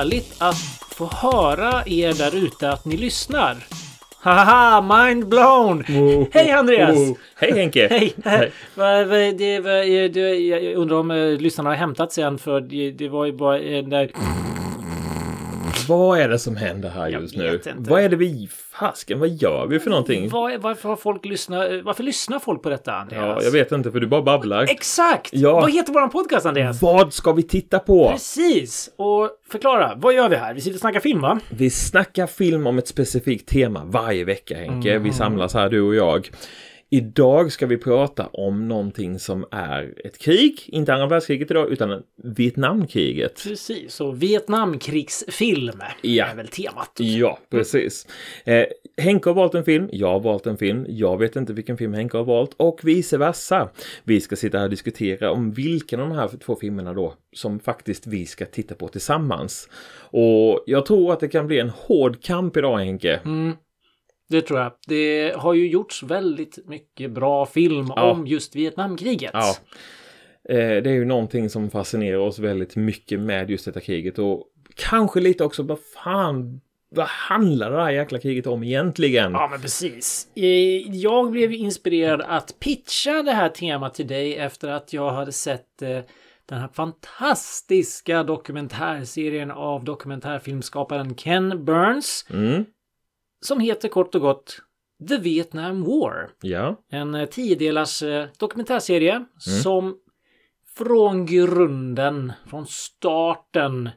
härligt att få höra er där ute att ni lyssnar. Haha, mind blown! Hej Andreas! Oh, hej Henke! Hej! Jag undrar om eh, lyssnarna har hämtat sig än för det, var ju bara en där... Vad är det som händer här just nu? inte. Vad är det vi... Fasken, vad gör vi för någonting? Var, varför har folk lyssnat? Varför lyssnar folk på detta Andreas? Ja, jag vet inte för du bara babblar. Exakt! Ja. Vad heter våran podcast Andreas? Vad ska vi titta på? Precis! Och förklara, vad gör vi här? Vi sitter och snackar film va? Vi snackar film om ett specifikt tema varje vecka Henke. Mm. Vi samlas här du och jag. Idag ska vi prata om någonting som är ett krig, inte andra världskriget idag, utan Vietnamkriget. Precis, och Vietnamkrigsfilm Ja. är väl temat. Ja, precis. Eh, Henke har valt en film, jag har valt en film, jag vet inte vilken film Henke har valt och vice versa. Vi ska sitta här och diskutera om vilken av de här två filmerna då som faktiskt vi ska titta på tillsammans. Och jag tror att det kan bli en hård kamp idag Henke. Mm, det tror jag. Det har ju gjorts väldigt mycket bra film Ja. om just Vietnamkriget. Ja. Eh, det är ju någonting som fascinerar oss väldigt mycket med just detta kriget och kanske lite också vad fan vad handlar det här jäkla kriget om egentligen? Ja, men precis. Eh, Jag blev inspirerad att pitcha det här temat till dig efter att jag hade sett eh, den här fantastiska dokumentärserien av dokumentärfilmskaparen Ken Burns Mm, som heter kort och gott The Vietnam War. ja. En eh, tiodelars eh, dokumentärserie som från grunden, från starten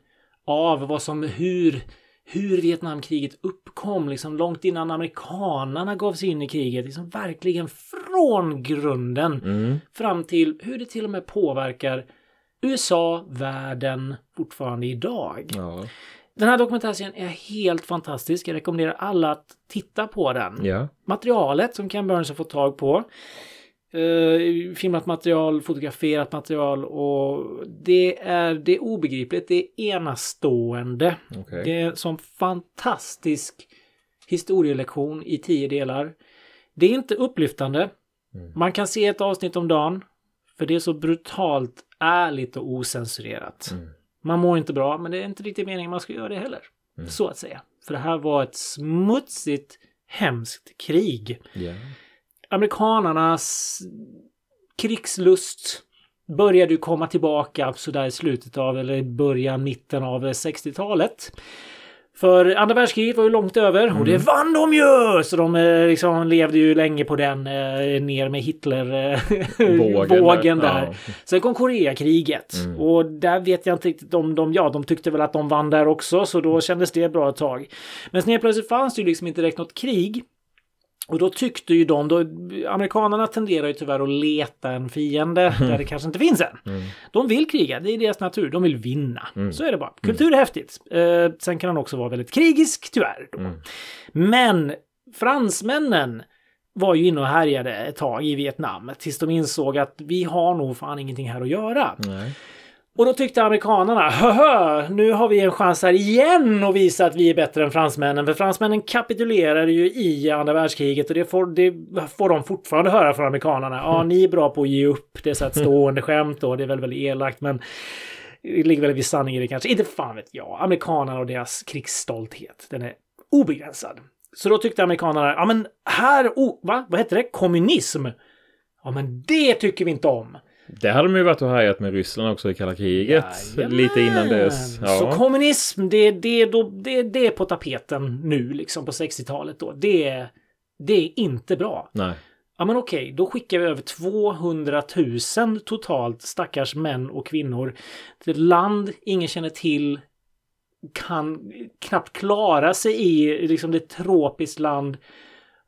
av vad som, hur, hur Vietnamkriget uppkom, liksom långt innan amerikanarna gav sig in i kriget, liksom verkligen från grunden Mm. fram till hur det till och med påverkar USA, världen fortfarande idag. Ja. Den här dokumentärserien är helt fantastisk. Jag rekommenderar alla att titta på den Ja. materialet som Ken Burns har fått tag på. Uh, filmat material, fotograferat material och det är, det är obegripligt. Det är enastående. Okej. Det är en sån fantastisk historielektion i tio delar. Det är inte upplyftande. Man kan se ett avsnitt om dagen. För det är så brutalt ärligt och osensurerat. Man mår inte bra, men det är inte riktigt meningen man ska göra det heller. Så att säga. För det här var ett smutsigt, hemskt krig. Ja. Amerikanarnas krigslust började ju komma tillbaka sådär i slutet av, eller i början, mitten av 60-talet. För andra världskriget var ju långt över och det vann de ju! Så de eh, liksom levde ju länge på den eh, ner med Hitler-vågen Vågen där, ja. Sen kom Koreakriget och där vet jag inte riktigt om de, ja de tyckte väl att de vann där också så då kändes det bra ett tag. Men sen plötsligt fanns det ju liksom inte direkt något krig. Och då tyckte ju de, då, amerikanerna tenderar ju tyvärr att leta en fiende där det kanske inte finns en. De vill kriga, det är deras natur, de vill vinna. Så är det bara. Kultur är häftigt. Eh, sen kan den också vara väldigt krigisk, tyvärr. Då. Men fransmännen var ju inne och härjade ett tag i Vietnam tills de insåg att vi har nog fan ingenting här att göra. Nej. Och då tyckte amerikanerna, höhö, nu har vi en chans här igen att visa att vi är bättre än fransmännen. För fransmännen kapitulerade ju i andra världskriget och det får, det får de fortfarande höra från amerikanerna. Ja, ni är bra på att ge upp. Det är så ett stående skämt och det är väl väldigt elakt men det ligger väl viss sanning i det kanske. Inte fan vet jag. Amerikanerna och deras krigsstolthet, den är obegränsad. Så då tyckte amerikanerna, ja men här, oh, va? Vad heter det? Kommunism? Ja men det tycker vi inte om. Det hade de ju varit och härjat med Ryssland också i kalla kriget. Jajamän. Lite innan dess. Ja. Så kommunism, det, det, då, det, det är på tapeten nu liksom på 60-talet då. Det, är- det är inte bra. Nej. Ja men okej, då skickar vi över 200 000 totalt stackars män och kvinnor till ett land ingen känner till kan knappt klara sig i liksom det tropiskt land.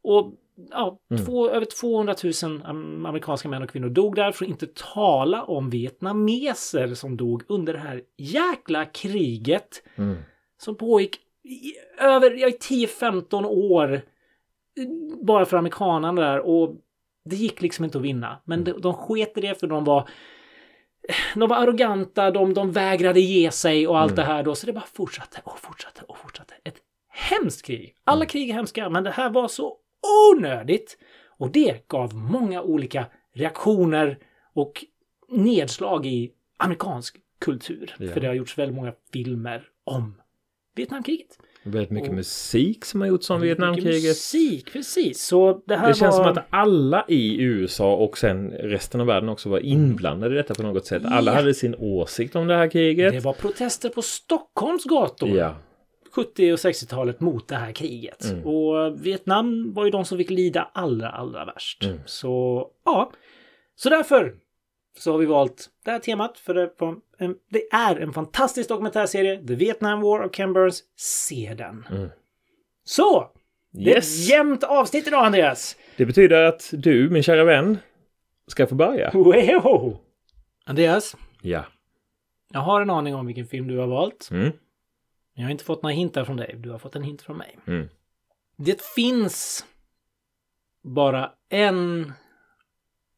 Och ja, två, över 200 000 am- amerikanska män och kvinnor dog där för att inte tala om vietnameser som dog under det här jäkla kriget Mm. som pågick i över ja, i 10-15 år eh, bara för amerikanerna där och det gick liksom inte att vinna. Men de, de sket i det för de var de var arroganta, de, de vägrade ge sig och allt det här då. Så det bara fortsatte och fortsatte och fortsatte. Ett hemskt krig. Alla krig är hemska, men det här var så onödigt. Och det gav många olika reaktioner och nedslag i amerikansk kultur. Ja. För det har gjorts väldigt många filmer om Vietnamkriget. Väldigt mycket Och- musik som har gjorts om Vietnamkriget. Musik, precis. Så det här Det känns var... som att alla i USA och sen resten av världen också var inblandade i detta på något sätt. Alla Ja. hade sin åsikt om det här kriget. Det var protester på Stockholms gator. Ja, 70 och 60-talet mot det här kriget. Mm. Och Vietnam var ju de som fick lida allra, allra värst. Mm. Så ja, så därför så har vi valt det här temat för det, en, det är en fantastisk dokumentärserie. The Vietnam War of Ken Burns. Se den. Mm. Så! Det är yes. ett jämnt avsnitt idag Andreas. Det betyder att du, min kära vän, ska få börja. Wow! Andreas, Ja. jag har en aning om vilken film du har valt. Mm. Men jag har inte fått några hintar från dig. Du har fått en hint från mig. Mm. Det finns bara en,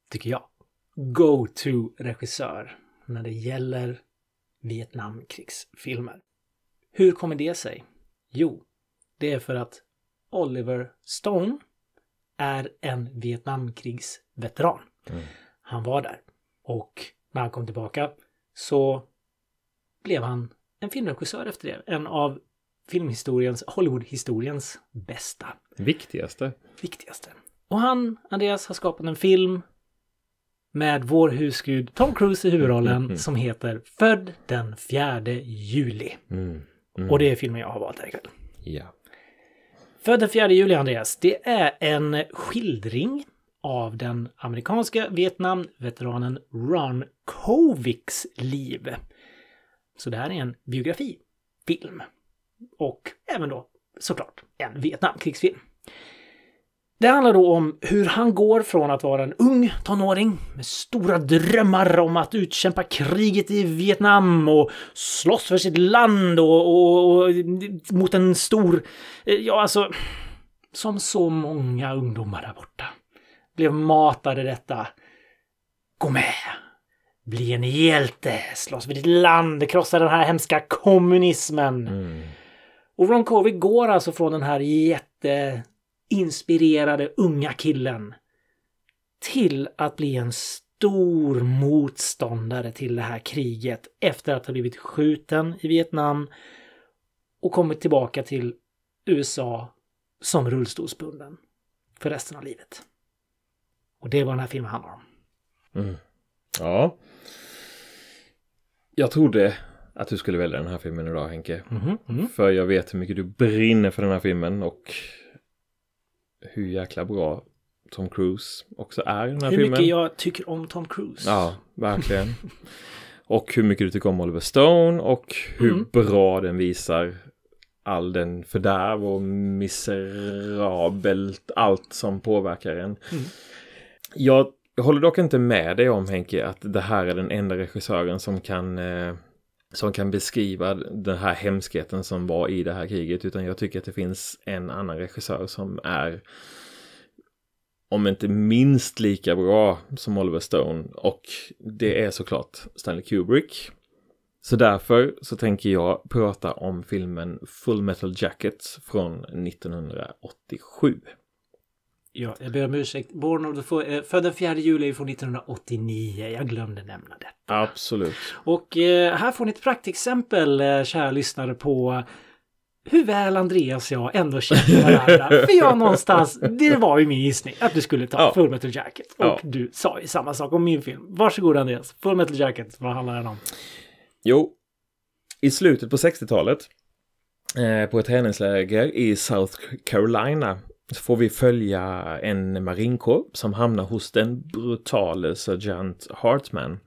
tycker jag, go-to-regissör när det gäller Vietnamkrigsfilmer. Hur kommer det sig? Jo, det är för att Oliver Stone är en Vietnamkrigsveteran. Mm. Han var där. Och när han kom tillbaka så blev han en filmregissör efter det. En av filmhistoriens, Hollywoodhistoriens bästa, Viktigaste. viktigaste. Och han, Andreas, har skapat en film med vår husgud Tom Cruise i huvudrollen som heter Född den 4 juli. Mm. Mm. Och det är filmen jag har valt här ikväll. Ja. Född den 4 juli, Andreas, det är en skildring av den amerikanska Vietnamveteranen Ron Kovics liv. Så det här är en biografifilm. Och även då såklart en Vietnamkrigsfilm. Det handlar då om hur han går från att vara en ung tonåring med stora drömmar om att utkämpa kriget i Vietnam och slåss för sitt land och, och, och mot en stor, eh, ja alltså, som så många ungdomar där borta, blev matade detta. Gå med! Bli en hjälte! Slåss för ditt land! Krossa den här hemska kommunismen! Mm. Och Ron Kovic går alltså från den här jätteinspirerade unga killen till att bli en stor motståndare till det här kriget efter att ha blivit skjuten i Vietnam och kommit tillbaka till USA som rullstolsbunden för resten av livet. Och det är vad den här filmen handlar om. Ja. Jag trodde att du skulle välja den här filmen idag Henke. Mhm, mm. För jag vet hur mycket du brinner för den här filmen och hur jäkla bra Tom Cruise också är i den här Hur filmen. mycket jag tycker om Tom Cruise. Ja, verkligen. och hur mycket du tycker om Oliver Stone och hur Mm. bra den visar all den fördärv och miserabelt allt som påverkar en. Mm. Jag håller dock inte med dig om Henke att det här är den enda regissören som kan eh, som kan beskriva den här hemskheten som var i det här kriget utan jag tycker att det finns en annan regissör som är om inte minst lika bra som Oliver Stone och det är såklart Stanley Kubrick. Så därför så tänker jag prata om filmen Full Metal Jacket från 1987. Ja, jag ber om ursäkt. Born of the Fo- eh, Född den 4 juli från 1989. Jag glömde nämna det. Absolut. Och eh, här får ni ett praktexempel, eh, kära lyssnare, på hur väl Andreas och jag ändå känner varandra. För jag någonstans, det var ju min gissning att du skulle ta Ja. Full Metal Jacket. Och Ja. du sa ju samma sak om min film. Varsågod Andreas, Full Metal Jacket, vad handlar den om? Jo, i slutet på 60-talet eh, på ett träningsläger i South Carolina så får vi följa en marinkår som hamnar hos den brutale sergeant Hartman.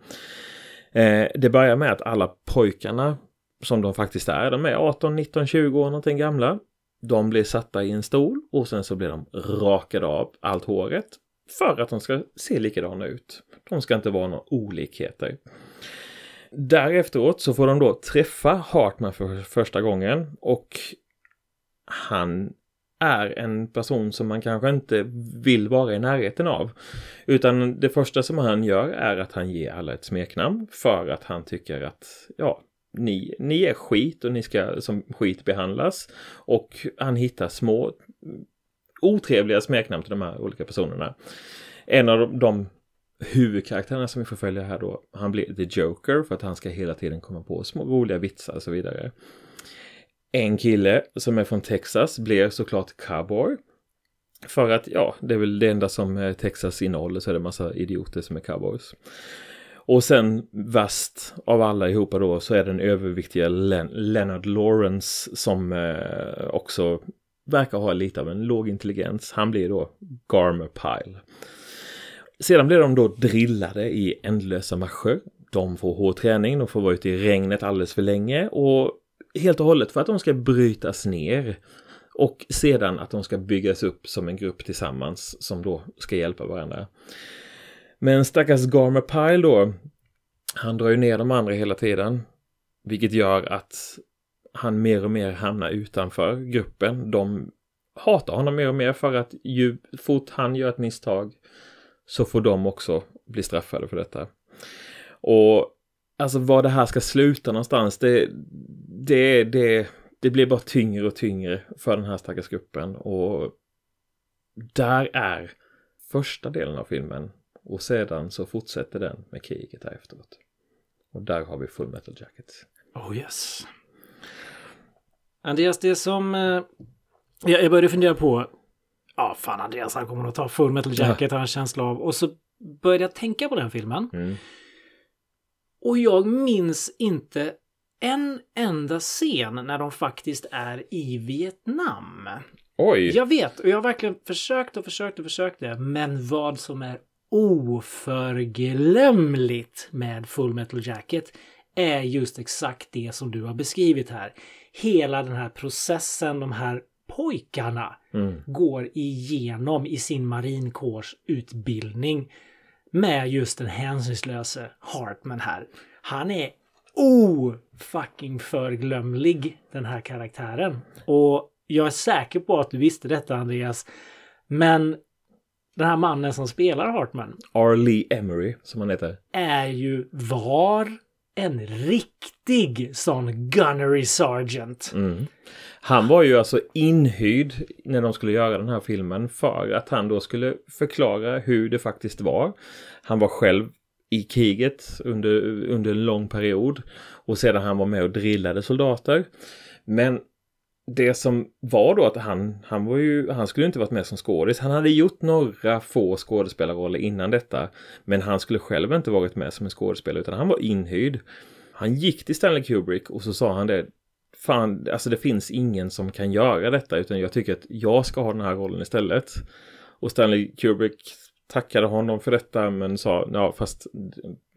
Eh, det börjar med att alla pojkarna som de faktiskt är, de är 18, 19, 20 år någonting gamla. De blir satta i en stol och sen så blir de rakade av allt håret för att de ska se likadana ut. De ska inte vara några olikheter. Därefteråt så får de då träffa Hartman för första gången och han är en person som man kanske inte vill vara i närheten av. Utan det första som han gör är att han ger alla ett smeknamn för att han tycker att ja, ni, ni är skit och ni ska som skit behandlas. Och han hittar små otrevliga smeknamn till de här olika personerna. En av de, de huvudkaraktärerna som vi får följa här då, han blir The Joker för att han ska hela tiden komma på små roliga vitsar och så vidare. En kille som är från Texas blir såklart cowboy. För att, ja, det är väl det enda som eh, Texas innehåller så är det massa idioter som är cowboys. Och sen värst av alla ihop då så är den överviktiga Len Leonard Lawrence som eh, också verkar ha lite av en låg intelligens. Han blir då Garmer Pile. Sedan blir de då drillade i ändlösa marscher. De får hård träning, de får vara ute i regnet alldeles för länge och helt och hållet för att de ska brytas ner. Och sedan att de ska byggas upp som en grupp tillsammans som då ska hjälpa varandra. Men stackars Garmer Pyle då, han drar ju ner de andra hela tiden. Vilket gör att han mer och mer hamnar utanför gruppen. De hatar honom mer och mer för att ju fort han gör ett misstag så får de också bli straffade för detta. Och alltså var det här ska sluta någonstans, det, det, det, det blir bara tyngre och tyngre för den här stackars gruppen. Och där är första delen av filmen och sedan så fortsätter den med kriget här efteråt. Och där har vi Full Metal Jacket. Oh yes. Andreas, det som... Eh, jag, började fundera på... Ja, fan Andreas, han kommer att ta Full Metal Jacket, har jag en känsla av. Och så började jag tänka på den filmen. Mm. Och jag minns inte en enda scen när de faktiskt är i Vietnam. Oj! Jag vet, och jag har verkligen försökt och försökt och försökt det. Men vad som är oförglömligt med Full Metal Jacket är just exakt det som du har beskrivit här. Hela den här processen de här pojkarna Mm. går igenom i sin marinkårsutbildning med just den hänsynslöse Hartman här. Han är o-fucking förglömlig den här karaktären. Och jag är säker på att du visste detta Andreas. Men den här mannen som spelar Hartman R. Lee Emery, som han heter. är ju var en riktig sån gunnery sergeant. Mm. Han var ju alltså inhyrd när de skulle göra den här filmen för att han då skulle förklara hur det faktiskt var. Han var själv i kriget under, under en lång period och sedan han var med och drillade soldater. Men det som var då att han, han var ju, han skulle inte varit med som skådis. Han hade gjort några få skådespelarroller innan detta. Men han skulle själv inte varit med som en skådespelare utan han var inhyrd. Han gick till Stanley Kubrick och så sa han det. Fan, alltså det finns ingen som kan göra detta utan jag tycker att jag ska ha den här rollen istället. Och Stanley Kubrick tackade honom för detta men sa ja fast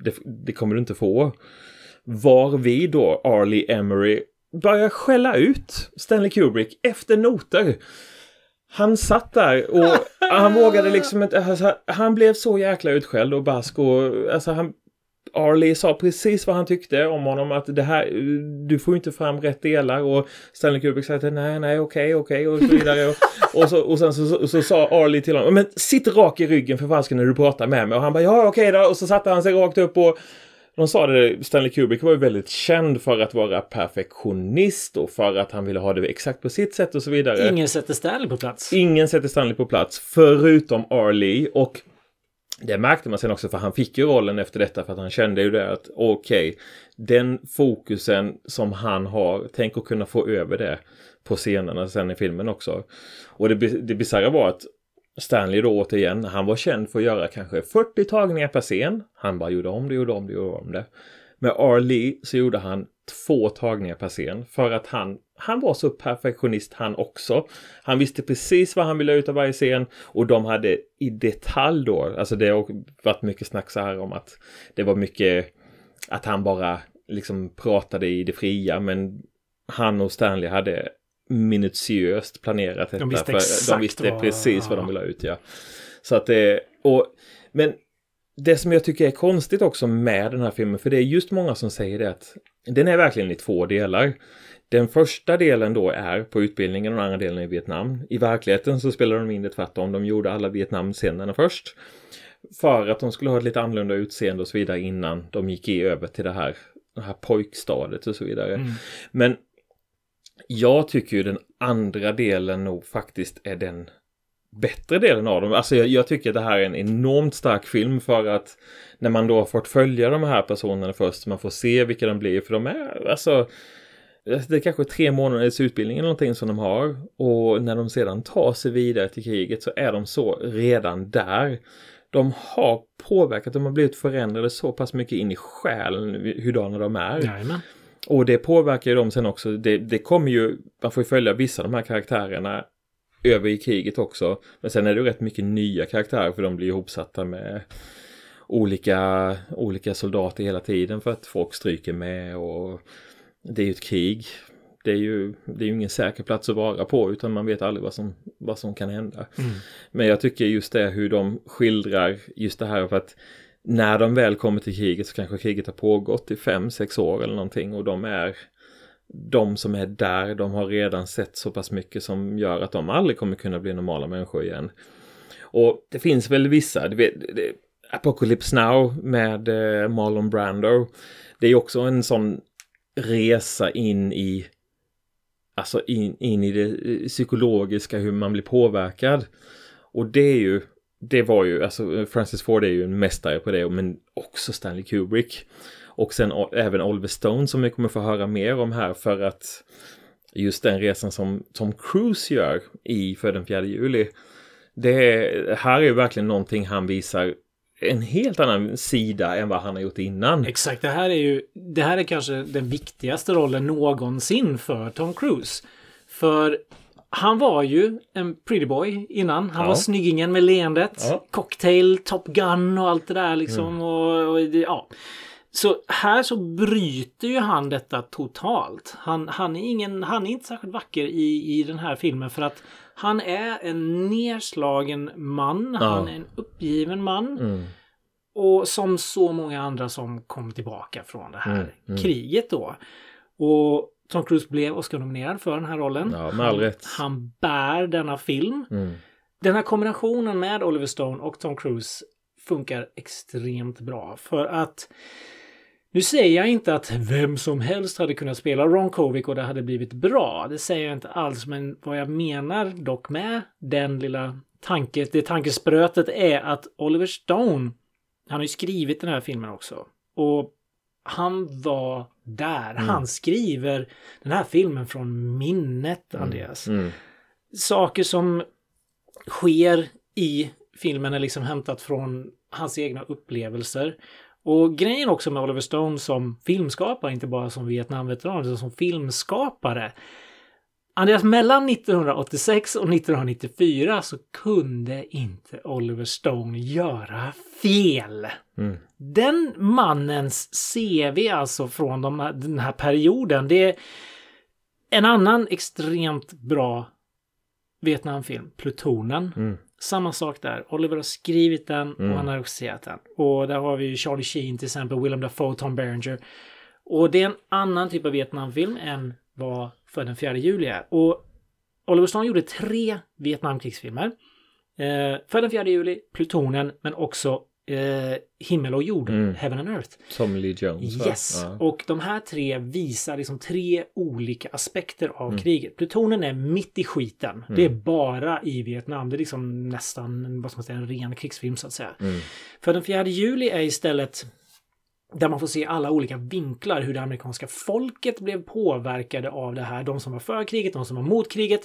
det, det kommer du inte få. Var vi då Arlie Emery börjar skälla ut Stanley Kubrick efter noter. Han satt där och han vågade liksom inte, alltså, han blev så jäkla utskälld och bask och alltså han Arlie sa precis vad han tyckte om honom att det här, du får inte fram rätt delar och Stanley Kubrick sa att nej, nej, okej, okej och så vidare. Och, och, så, och sen så, så, så sa Arlie till honom, men sitt rak i ryggen för falsken när du pratar med mig. Och han bara, ja okej då. Och så satte han sig rakt upp och de sa det, Stanley Kubrick var ju väldigt känd för att vara perfektionist och för att han ville ha det exakt på sitt sätt och så vidare. Ingen sätter Stanley på plats. Ingen sätter Stanley på plats förutom Arlie och det märkte man sen också för han fick ju rollen efter detta för att han kände ju det att okej, okay, den fokusen som han har, tänk att kunna få över det på scenerna sen i filmen också. Och det, det bisarra var att Stanley då återigen, han var känd för att göra kanske 40 tagningar per scen. Han bara gjorde om det, gjorde om det, gjorde om det. Med R. Lee så gjorde han två tagningar per scen för att han, han var så perfektionist han också. Han visste precis vad han ville ut av varje scen och de hade i detalj då, alltså det har varit mycket snack så här om att det var mycket att han bara liksom pratade i det fria men han och Stanley hade minutiöst planerat detta. De visste för exakt de visste vad- precis vad de ville ha ut, ja. Så att det, och, men det som jag tycker är konstigt också med den här filmen, för det är just många som säger det att den är verkligen i två delar. Den första delen då är på utbildningen och den andra delen är i Vietnam. I verkligheten så spelar de in det tvärtom. De gjorde alla Vietnam-scenerna först. För att de skulle ha ett lite annorlunda utseende och så vidare innan de gick i över till det här, det här pojkstadiet och så vidare. Mm. Men jag tycker ju den andra delen nog faktiskt är den bättre delen av dem. Alltså jag, jag tycker att det här är en enormt stark film för att när man då har fått följa de här personerna först, man får se vilka de blir, för de är alltså det är kanske tre månaders utbildning eller någonting som de har och när de sedan tar sig vidare till kriget så är de så redan där. De har påverkat, de har blivit förändrade så pass mycket in i själen hurdana de är. Jajamän. Och det påverkar ju dem sen också. Det, det kommer ju, man får ju följa vissa av de här karaktärerna över i kriget också. Men sen är det ju rätt mycket nya karaktärer för de blir ihopsatta med olika, olika soldater hela tiden för att folk stryker med och det är ju ett krig. Det är ju, det är ju ingen säker plats att vara på utan man vet aldrig vad som, vad som kan hända. Men jag tycker just det hur de skildrar just det här för att när de väl kommer till kriget så kanske kriget har pågått i fem, sex år eller någonting och de är de som är där, de har redan sett så pass mycket som gör att de aldrig kommer kunna bli normala människor igen. Och det finns väl vissa, du vet, det, Apocalypse Now med eh, Marlon Brando. Det är också en sån resa in i alltså in, in i det eh, psykologiska, hur man blir påverkad. Och det är ju, det var ju, alltså Francis Ford är ju en mästare på det, men också Stanley Kubrick. Och sen även Oliver Stone som vi kommer få höra mer om här för att just den resan som Tom Cruise gör i För den 4 juli. Det är, här är ju verkligen någonting han visar en helt annan sida än vad han har gjort innan. Exakt, det här är ju det här är kanske den viktigaste rollen någonsin för Tom Cruise. För han var ju en pretty boy innan. Han Ja. var snyggingen med leendet. Ja. Mm. Cocktail, Top Gun och allt det där liksom. Och, och, det- ja. Så här så bryter ju han detta totalt. Han, han, är, ingen, han är inte särskilt vacker i, i den här filmen för att han är en nedslagen man. Han är en uppgiven man. Mm. Och som så många andra som kom tillbaka från det här Mm, mm. kriget då. Och Tom Cruise blev Oscar-nominerad för den här rollen. Ja, han, han bär denna film. Mm. Den här kombinationen med Oliver Stone och Tom Cruise funkar extremt bra. För att nu säger jag inte att vem som helst hade kunnat spela Ron Kovic och det hade blivit bra. Det säger jag inte alls. Men vad jag menar dock med den lilla tanke, det tankesprötet är att Oliver Stone, han har ju skrivit den här filmen också. Och han var där. Han skriver den här filmen från minnet, Andreas Mm. saker som sker i filmen är liksom hämtat från hans egna upplevelser. Och grejen också med Oliver Stone som filmskapare, inte bara som Vietnamveteran, utan som filmskapare. Andreas, mellan 1986 och 1994 så kunde inte Oliver Stone göra fel. Mm. Den mannens CV alltså från de här, den här perioden, det är en annan extremt bra Vietnamfilm, Plutonen. Mm. Samma sak där. Oliver har skrivit den och Mm. han har regisserat den. Och där har vi ju Charlie Sheen till exempel, Willem Dafoe, Tom Berenger. Och det är en annan typ av Vietnamfilm än vad För den 4 juli är. Och Oliver Stone gjorde tre Vietnamkrigsfilmer. Eh, för den 4 juli, Plutonen, men också eh, Himmel och jord, Mm. Heaven and Earth. Som Lee Jones? Yes! Ja. Och de här tre visar liksom tre olika aspekter av Mm. kriget. Plutonen är mitt i skiten. Det är bara i Vietnam. Det är liksom nästan vad ska man säga, en ren krigsfilm så att säga. Mm. För den 4 juli är istället där man får se alla olika vinklar hur det amerikanska folket blev påverkade av det här. De som var för kriget, de som var mot kriget.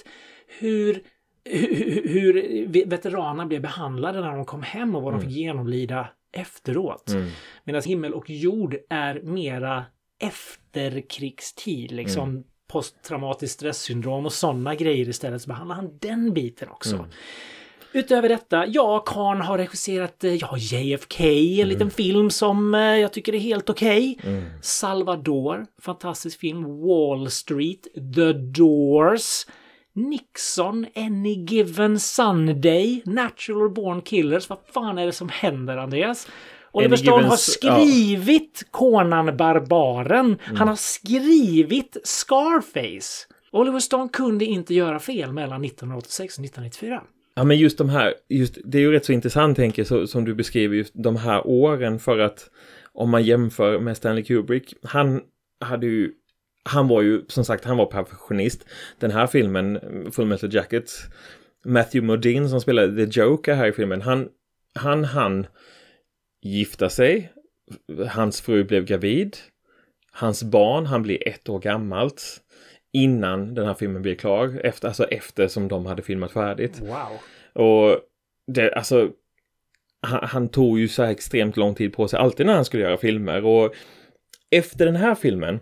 Hur, hur, hur veteranerna blev behandlade när de kom hem och vad de fick genomlida efteråt. Mm. Medan himmel och jord är mera efterkrigstid, liksom posttraumatiskt stresssyndrom och sådana grejer istället. Så behandlar han den biten också. Utöver detta, ja, Karn har regisserat eh, ja, JFK, en liten film som eh, jag tycker är helt okej. Salvador, fantastisk film. Wall Street, The Doors. Nixon, Any Given Sunday, Natural Born Killers. Vad fan är det som händer, Andreas? Oliver Stone har s- ja. skrivit Conan Barbaren. Han har skrivit Scarface. Oliver Stone kunde inte göra fel mellan 1986 och 1994. Ja, men just de här, just, det är ju rätt så intressant, tänker jag, så, som du beskriver, just de här åren för att om man jämför med Stanley Kubrick, han hade ju, han var ju, som sagt, han var perfektionist. Den här filmen, Full Metal Jacket, Matthew Modine som spelade The Joker här i filmen, han, han, han gifta sig, hans fru blev gravid, hans barn, han blir ett år gammalt innan den här filmen blev klar, efter, alltså efter som de hade filmat färdigt. Wow. Och det, alltså, han, han tog ju så här extremt lång tid på sig alltid när han skulle göra filmer. Och efter den här filmen,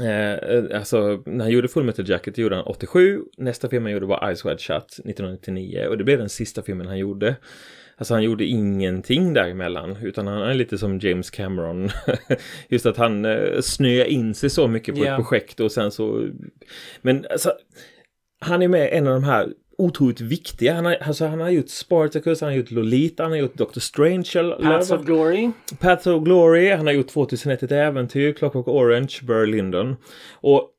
eh, alltså när han gjorde Full Metal Jacket gjorde han 87. Nästa film han gjorde var Eyes Wide Shut 1999 och det blev den sista filmen han gjorde. Alltså han gjorde ingenting däremellan utan han är lite som James Cameron. Just att han eh, snöar in sig så mycket på Ja. ett projekt och sen så... Men alltså, han är med en av de här otroligt viktiga. Han har, alltså, han har gjort Spartacus, han har gjort Lolita, han har gjort Doctor Strange. Paths of Glory. Path of Glory, han har gjort 2001 ett äventyr, Clockwork Orange, Burr Lyndon. Och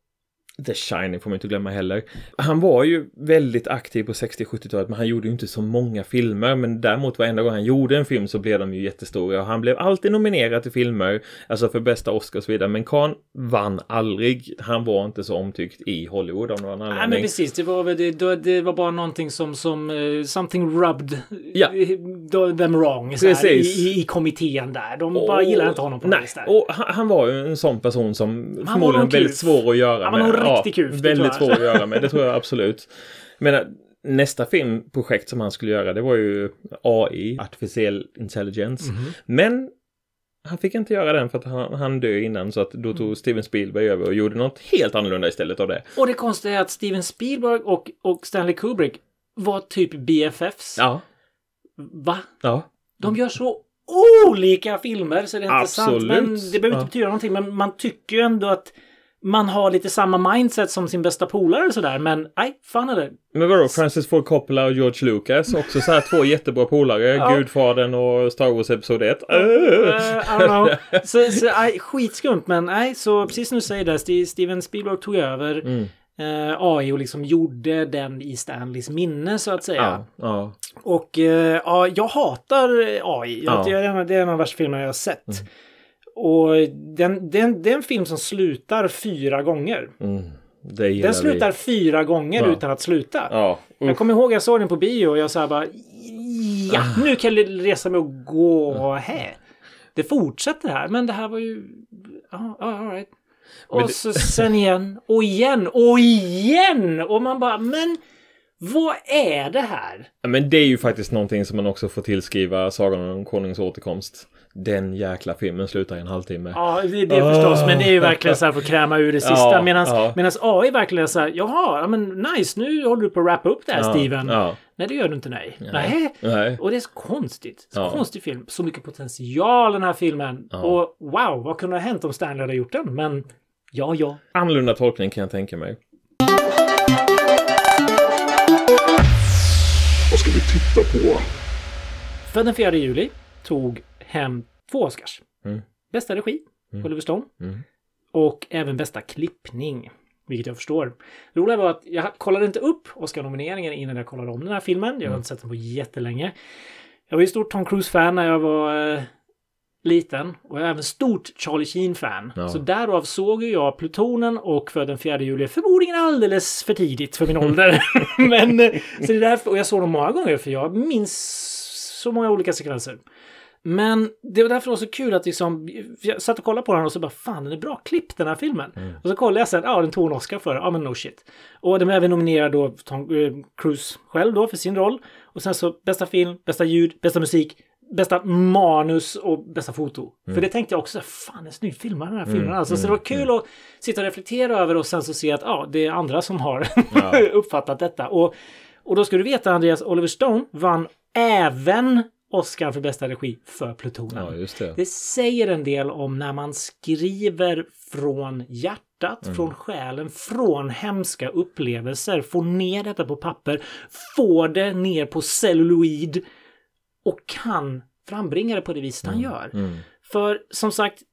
The Shining får man inte glömma heller. Han var ju väldigt aktiv på 60-70-talet men han gjorde ju inte så många filmer. Men däremot varenda gång han gjorde en film så blev de ju jättestora. Och han blev alltid nominerad till filmer, alltså för bästa Oscar och så vidare. Men Khan vann aldrig. Han var inte så omtyckt i Hollywood av någon Nej anledning. men precis, det var, det, det, var bara någonting som, som uh, something rubbed Ja. eh, them wrong här, i, i kommittén där. De bara gillar inte honom på Nej, något vis och han, han var ju en sån person som var förmodligen nog väldigt svår att göra var med. Riktig kuf, det tror Väldigt svår att göra med, det tror jag absolut. Menar, nästa filmprojekt som han skulle göra, det var ju AI, Artificiell Intelligence. Mhm. Men han fick inte göra den för att han, han dö innan så att då Mm. tog Steven Spielberg över och gjorde något helt annorlunda istället av det. Och det konstiga är att Steven Spielberg och, och Stanley Kubrick var typ BFFs. Ja, Va? ja. De gör så olika filmer så det är inte sant. Absolut. Men det behöver Ja. inte betyda någonting. Men man tycker ju ändå att man har lite samma mindset som sin bästa polare och sådär. Men nej, fan är det. Men vadå, Francis Ford Coppola och George Lucas, också så här två jättebra polare, Ja. Gudfadern och Star Wars Episod 1. Uh, know. Så, så skitskumt. Men nej, så precis som du säger där, Ste- Steven Spielberg tog över Mm. eh, AI och liksom gjorde den i Stanleys minne så att säga. Ja, ja. Och eh, ja, jag hatar AI. Jag, Ja. det, är en, det är en av de värsta filmerna jag har sett. Och den, den, det är en film som slutar fyra gånger. Mm, Den slutar fyra gånger Ja. utan att sluta. vi. Ja, Jag kommer ihåg jag såg den på bio och jag sa bara ja, Ah. nu kan jag resa mig och gå här. Det fortsätter här, men det här var ju... Ja, ja, all right. Och det- så sen igen och igen och igen! Och man bara, men vad är det här? Ja, Men det är ju faktiskt någonting som man också får tillskriva Sagan om Konungens återkomst. Den jäkla filmen slutar i en halvtimme. Ja, det, det förstås, men det är ju verkligen så här för att kräma ur det sista. Ja, Medan ja. medans AI verkligen är så här, jaha, ja, men nice, nu håller du på att wrappa upp det här Ja, Steven. Ja, Nej, det gör du inte, nej. Nej. nej. Och det är så konstigt. Så Ja. konstig film. Så mycket potential den här filmen. Ja. Och wow, vad kunde ha hänt om Stanley hade gjort den? Men ja, ja. Annorlunda tolkning kan jag tänka mig. Vad ska vi titta på? För den 4 juli tog hem två Oscars. Mm. Bästa regi, Oliver Stone. Mm. Och även bästa klippning. Vilket jag förstår. Det roliga var att jag kollade inte upp Oscar-nomineringen innan jag kollade om den här filmen. Jag har Mm. inte sett den på jättelänge. Jag var ju stort Tom Cruise-fan när jag var eh, liten. Och jag är även stort Charlie Sheen-fan. Ja. Så därav såg jag Plutonen och för den 4 juli förmodligen alldeles för tidigt för min ålder. Men eh, så det är därför, och jag såg dem många gånger för jag minns så många olika sekvenser. Men det var därför det var så kul att liksom, jag satt och kollade på den och så bara fan den är bra klippt den här filmen. Och så kollade jag sen, ja den tog en Oscar för, ja men no shit. Och den var även nominerad då Tom eh, Cruise själv då för sin roll. Och sen så bästa film, bästa ljud, bästa musik, bästa manus och bästa foto. För det tänkte jag också, fan en snygg film den här filmen. Alltså, så det var kul att sitta och reflektera över och sen så se att ja, det är andra som har uppfattat detta. Och, och då ska du veta Andreas, Oliver Stone vann även Oscar för bästa regi för Plutonen. Ja, det. Det säger en del om när man skriver från hjärtat, Mm. från själen, från hemska upplevelser, får ner detta på papper, får det ner på celluloid och kan frambringa det på det viset han gör. Mm. För som sagt,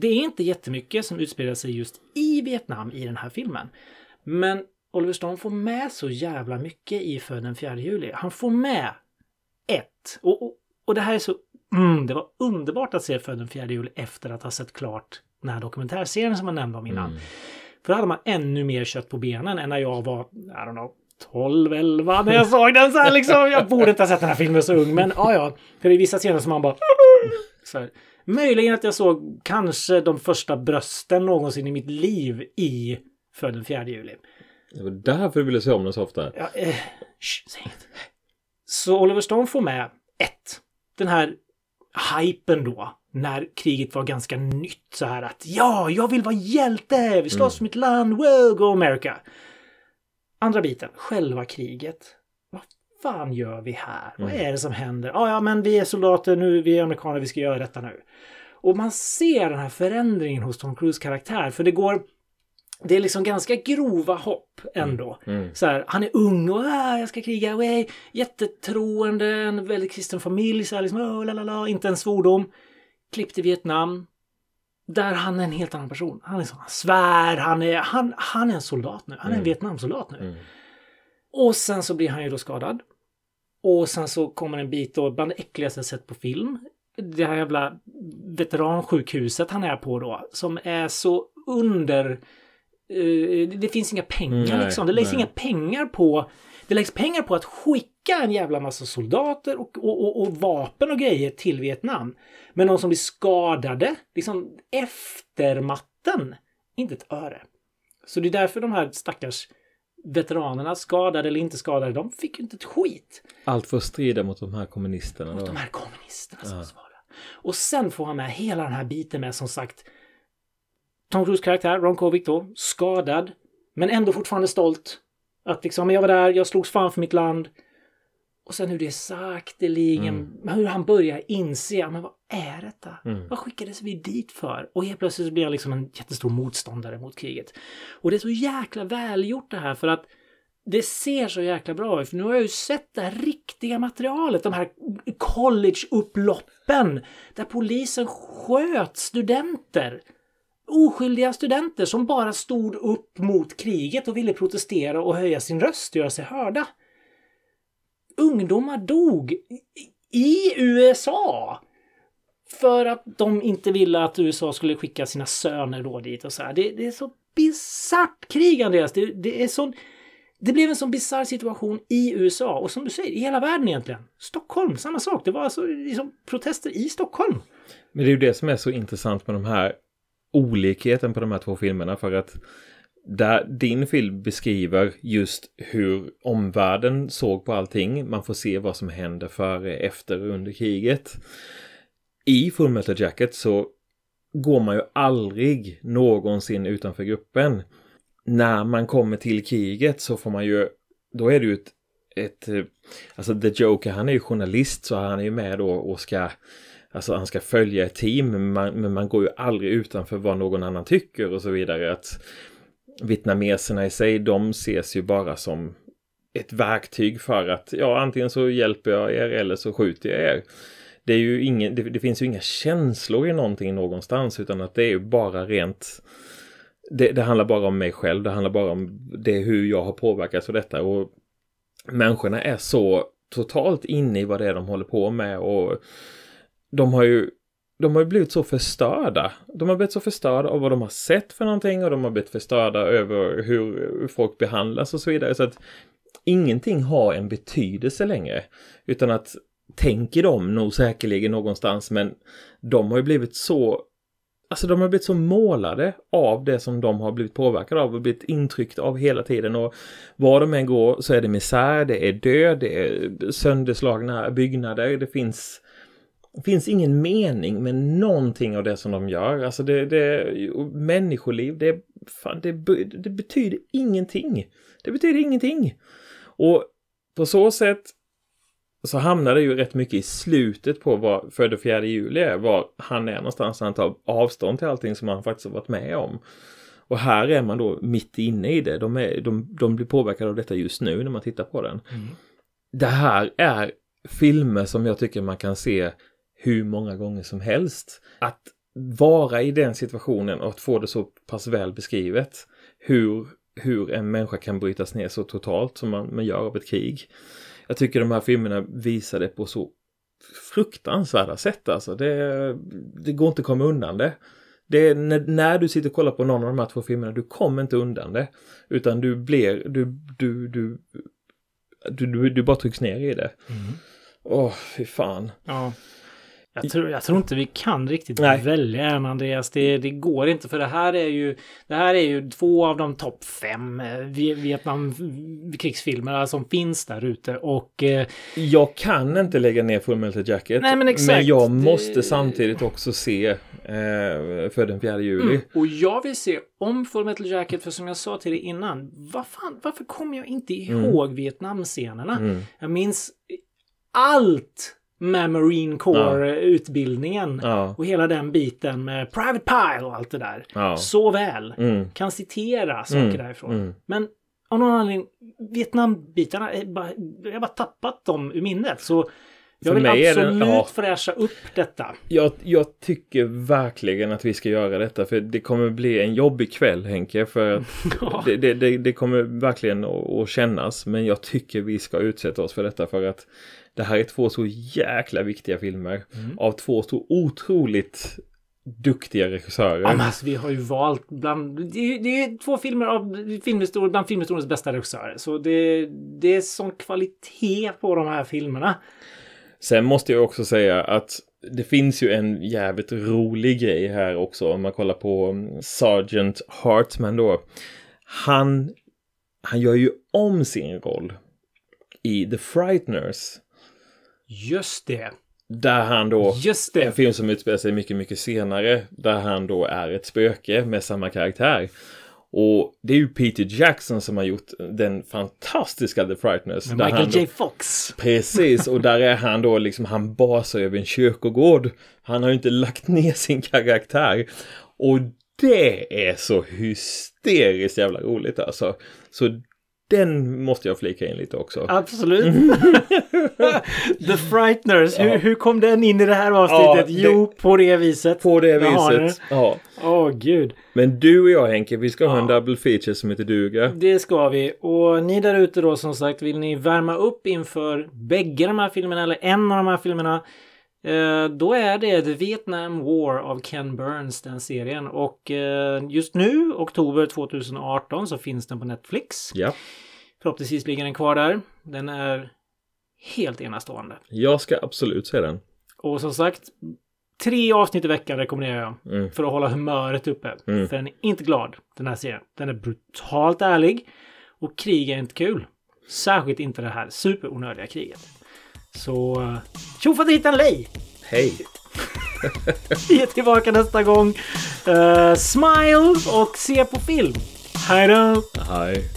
det är inte jättemycket som utspelar sig just i Vietnam i den här filmen. Men Oliver Stone får med så jävla mycket i För den 4 juli. Han får med ett. Och, och, och det här är så... Mm, det var underbart att se För den 4 juli efter att ha sett klart den här dokumentärserien som jag nämnde om innan. För då hade man ännu mer kött på benen än när jag var, I don't know, 12, 11 när jag såg den så här liksom. Jag borde inte ha sett den här filmen så ung, men ja, ja. För det är vissa scener som man bara... Så här. Möjligen att jag såg kanske de första brösten någonsin i mitt liv i För den 4 juli. Det var därför du ville se om den så ofta. Ja, eh, sh, säg inget. Så Oliver Stone får med ett. Den här hypen då. När kriget var ganska nytt så här att ja, jag vill vara hjälte! Vi slåss för mitt land! Wow, go America! Andra biten, själva kriget. Vad fan gör vi här? Vad är det som händer? Ja, ja, men vi är soldater nu, vi är amerikaner, vi ska göra detta nu. Och man ser den här förändringen hos Tom Cruise karaktär, för det går det är liksom ganska grova hopp ändå. Så här, han är ung och ah, jag ska kriga, way, jättetroende, en väldigt kristen familj, så här, liksom, oh, la, la, la, inte en svordom. Klipp till Vietnam. Där han är en helt annan person. Han är sån, han svär, han är, han, han är en soldat nu. Han är en Vietnamsoldat nu. Och sen så blir han ju då skadad. Och sen så kommer en bit då, bland det äckligaste jag sett på film. Det här jävla veteransjukhuset han är på då, som är så under... eh, det finns inga pengar Nej, liksom. Det läggs nej. inga pengar på... Det läggs pengar på att skicka en jävla massa soldater och, och, och, och vapen och grejer till Vietnam. Men de som blir skadade, liksom eftermatten, inte ett öre. Så det är därför de här stackars veteranerna, skadade eller inte skadade, de fick ju inte ett skit. Allt för att strida mot de här kommunisterna. Då. De här kommunisterna som var svara. Och sen får han med hela den här biten med som sagt Tom Cruise karaktär, Ron Kovic då, skadad, men ändå fortfarande stolt. Att liksom, jag var där, jag slogs fan för mitt land. Och sen hur det sakteligen, hur han börjar inse, men vad är detta? Vad skickades vi dit för? Och helt plötsligt blir han liksom en jättestor motståndare mot kriget. Och det är så jäkla välgjort det här för att det ser så jäkla bra ut. För nu har jag ju sett det här riktiga materialet. De här collegeupploppen. Där polisen sköt studenter. Oskyldiga studenter som bara stod upp mot kriget och ville protestera och höja sin röst och göra sig hörda. Ungdomar dog i- USA. För att de inte ville att USA skulle skicka sina söner då dit och så här. Det, det är så bisarrt krig Andreas. Det, det är sån... Det blev en sån bisarr situation i USA och som du säger, i hela världen egentligen. Stockholm, samma sak. Det var alltså liksom protester i Stockholm. Men det är ju det som är så intressant med de här olikheten på de här två filmerna för att där din film beskriver just hur omvärlden såg på allting. Man får se vad som händer före, efter och under kriget. I Full Metal Jacket så går man ju aldrig någonsin utanför gruppen. När man kommer till kriget så får man ju, då är det ju ett, ett alltså The Joker, han är ju journalist så han är ju med då och ska Alltså han ska följa ett team men man, men man går ju aldrig utanför vad någon annan tycker och så vidare. Att vietnameserna i sig, de ses ju bara som ett verktyg för att ja, antingen så hjälper jag er eller så skjuter jag er. Det, är ju ingen, det, det finns ju inga känslor i någonting någonstans utan att det är ju bara rent det, det handlar bara om mig själv, det handlar bara om det hur jag har påverkats av detta och människorna är så totalt inne i vad det är de håller på med och de har ju de har ju blivit så förstörda. De har blivit så förstörda av vad de har sett för någonting och de har blivit förstörda över hur folk behandlas och så vidare. Så att ingenting har en betydelse längre. Utan att tänker de nog säkerligen någonstans men de har ju blivit så Alltså de har blivit så målade av det som de har blivit påverkade av och blivit intryckt av hela tiden och var de än går så är det misär, det är död, det är sönderslagna byggnader, det finns det finns ingen mening med någonting av det som de gör. Alltså det, det människoliv, det, fan, det, det betyder ingenting. Det betyder ingenting. Och på så sätt så hamnar det ju rätt mycket i slutet på vad Född 4 juli är. Var han är någonstans han tar avstånd till allting som han faktiskt har varit med om. Och här är man då mitt inne i det. De, är, de, de blir påverkade av detta just nu när man tittar på den. Det här är filmer som jag tycker man kan se hur många gånger som helst. Att vara i den situationen och att få det så pass väl beskrivet. Hur, hur en människa kan brytas ner så totalt som man, man gör av ett krig. Jag tycker de här filmerna visar det på så fruktansvärda sätt alltså. Det, det går inte att komma undan det. Det är när, när du sitter och kollar på någon av de här två filmerna, du kommer inte undan det. Utan du blir, du, du, du, du, du, du bara trycks ner i det. Åh, fy fan. Ja. Jag tror, jag tror inte vi kan riktigt Nej. välja än Andreas. Det, det går inte för det här är ju Det här är ju två av de topp fem eh, Vi- Vietnamkrigsfilmerna som finns där ute och eh, Jag kan inte lägga ner Full Metal Jacket. Nej, men exakt. jag måste Det- samtidigt också se eh, för den 4 juli. Och jag vill se om Full Metal Jacket för som jag sa till dig innan. Vad fan, varför kommer jag inte Mm. ihåg Vietnamscenerna? Jag minns allt med Marine Corps-utbildningen. Ja. Och hela den biten med Private Pile och allt det där. Ja. Så väl. Mm. Kan citera saker därifrån. Men av någon anledning, Vietnambitarna, bara, jag har bara tappat dem ur minnet. Så jag vill absolut det- ja. fräscha upp detta. Jag, jag tycker verkligen att vi ska göra detta för det kommer bli en jobbig kväll Henke. För att det, det, det, kommer verkligen att kännas. Men jag tycker vi ska utsätta oss för detta för att det här är två så jäkla viktiga filmer. Av två så otroligt duktiga regissörer. Ja, men alltså, vi har ju valt bland... Det är, det är två filmer av filmhistorien, bland filmhistoriens bästa regissörer. Så det, det är sån kvalitet på de här filmerna. Sen måste jag också säga att det finns ju en jävligt rolig grej här också om man kollar på mm, Sergeant Hartman då. Han, han gör ju om sin roll i The Frighteners. Just det. Där han då, Just en det. film som utspelar sig mycket, mycket senare, där han då är ett spöke med samma karaktär. Och det är ju Peter Jackson som har gjort den fantastiska The Frighteners. Med Michael då- J. Fox. Precis, och där är han då liksom, han basar över en kyrkogård. Han har ju inte lagt ner sin karaktär. Och det är så hysteriskt jävla roligt alltså. Så den måste jag flika in lite också. Absolut. The Frighteners. Hur, hur kom den in i det här avsnittet? Ja, det- Jo, på det viset. På det viset. Ja. Åh, gud. Men du och jag Henke, vi ska ha en double feature som heter duga. Det ska vi. Och ni där ute då som sagt, vill ni värma upp inför bägge de här filmerna eller en av de här filmerna? Eh, då är det The Vietnam War av Ken Burns, den serien. Och eh, just nu, oktober 2018, så finns den på Netflix. Ja, Förhoppningsvis ligger den kvar där. Den är helt enastående. jag ska absolut se den. Och som sagt, tre avsnitt i veckan rekommenderar jag. Mm. För att hålla humöret uppe. Mm. För den är inte glad, den här serien. Den är brutalt ärlig. Och krig är inte kul. Särskilt inte det här superonödiga kriget. Så uh, tjofaderittan lej! Hej! Vi är tillbaka nästa gång. Eh, smile och se på film. Hej då! Hej!